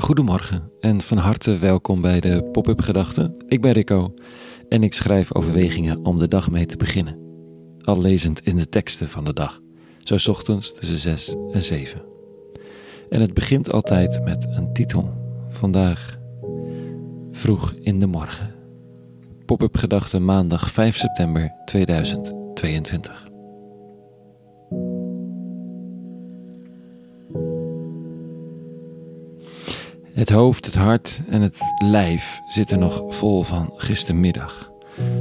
Goedemorgen en van harte welkom bij de Pop-up Gedachten. Ik ben Rico en ik schrijf overwegingen om de dag mee te beginnen. Al lezend in de teksten van de dag, zo ochtends tussen 6 en 7. En het begint altijd met een titel. Vandaag vroeg in de morgen. Pop-up Gedachten maandag 5 september 2022. Het hoofd, het hart en het lijf zitten nog vol van gistermiddag.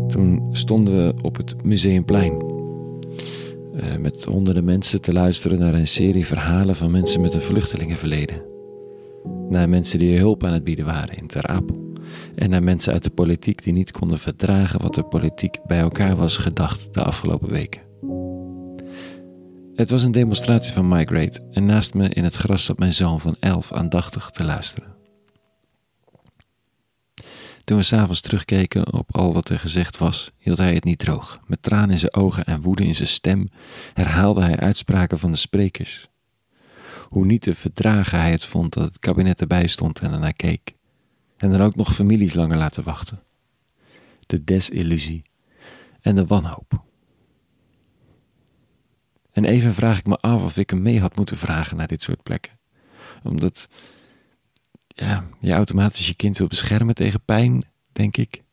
Toen stonden we op het Museumplein. Uh, met honderden mensen te luisteren naar een serie verhalen van mensen met een vluchtelingenverleden. Naar mensen die hulp aan het bieden waren in Ter Apel. En naar mensen uit de politiek die niet konden verdragen wat de politiek bij elkaar was gedacht de afgelopen weken. Het was een demonstratie van Migrate en naast me in het gras zat mijn zoon van elf aandachtig te luisteren. Toen we s'avonds terugkeken op al wat er gezegd was, hield hij het niet droog. Met tranen in zijn ogen en woede in zijn stem herhaalde hij uitspraken van de sprekers. Hoe niet te verdragen hij het vond dat het kabinet erbij stond en ernaar keek. En dan ook nog families langer laten wachten. De desillusie en de wanhoop. En even vraag ik me af of ik hem mee had moeten vragen naar dit soort plekken. Omdat ja, je automatisch je kind wil beschermen tegen pijn, denk ik.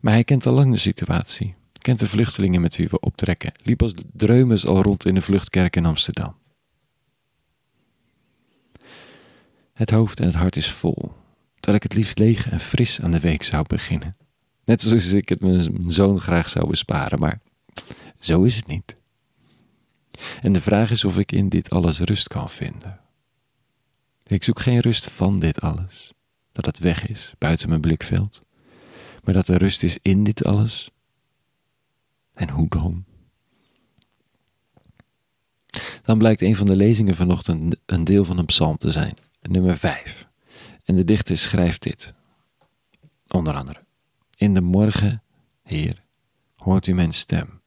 Maar hij kent al lang de situatie. Kent de vluchtelingen met wie we optrekken. Liep als dreumes al rond in de vluchtkerk in Amsterdam. Het hoofd en het hart is vol, terwijl ik het liefst leeg en fris aan de week zou beginnen. Net zoals ik het mijn zoon graag zou besparen, maar zo is het niet. En de vraag is of ik in dit alles rust kan vinden. Ik zoek geen rust van dit alles, dat het weg is buiten mijn blikveld, maar dat er rust is in dit alles. En hoe dan? Dan blijkt een van de lezingen vanochtend een deel van een psalm te zijn, nummer 5. En de dichter schrijft dit, onder andere. In de morgen, Heer, hoort u mijn stem.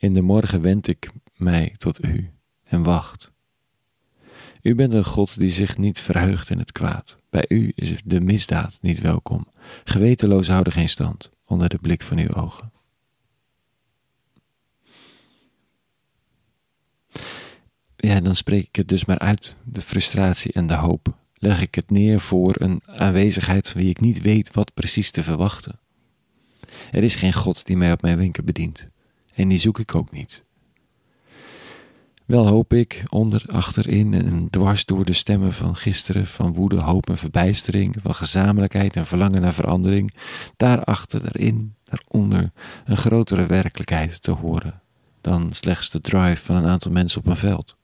In de morgen wend ik mij tot u en wacht. U bent een God die zich niet verheugt in het kwaad. Bij u is de misdaad niet welkom. Gewetenloos houden geen stand onder de blik van uw ogen. Ja, dan spreek ik het dus maar uit, de frustratie en de hoop. Leg ik het neer voor een aanwezigheid van wie ik niet weet wat precies te verwachten. Er is geen God die mij op mijn winkel bedient. En die zoek ik ook niet. Wel hoop ik onder, achterin en dwars door de stemmen van gisteren, van woede, hoop en verbijstering, van gezamenlijkheid en verlangen naar verandering, daarachter, daarin, daaronder, een grotere werkelijkheid te horen dan slechts de drive van een aantal mensen op een veld.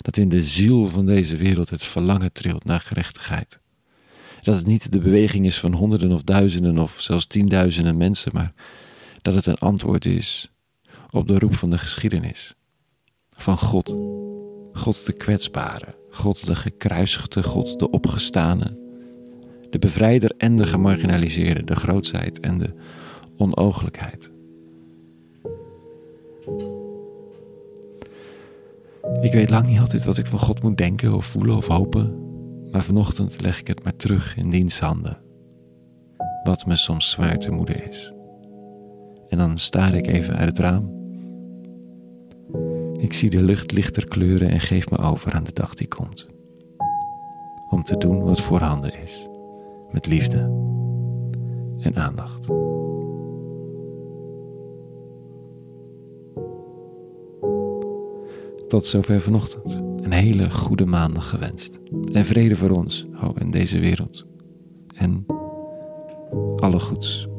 Dat in de ziel van deze wereld het verlangen trilt naar gerechtigheid. Dat het niet de beweging is van honderden of duizenden of zelfs tienduizenden mensen, maar dat het een antwoord is op de roep van de geschiedenis. Van God. God de kwetsbare, God de gekruisigde, God de opgestane, de bevrijder en de gemarginaliseerde, de grootsheid en de onooglijkheid. Ik weet lang niet altijd wat ik van God moet denken of voelen of hopen, maar vanochtend leg ik het maar terug in diens handen, wat me soms zwaar te moede is. En dan staar ik even uit het raam ik zie de lucht lichter kleuren en geef me over aan de dag die komt. Om te doen wat voorhanden is, met liefde en aandacht. Tot zover vanochtend. Een hele goede maandag gewenst. En vrede voor ons, oh, in deze wereld. En alle goeds.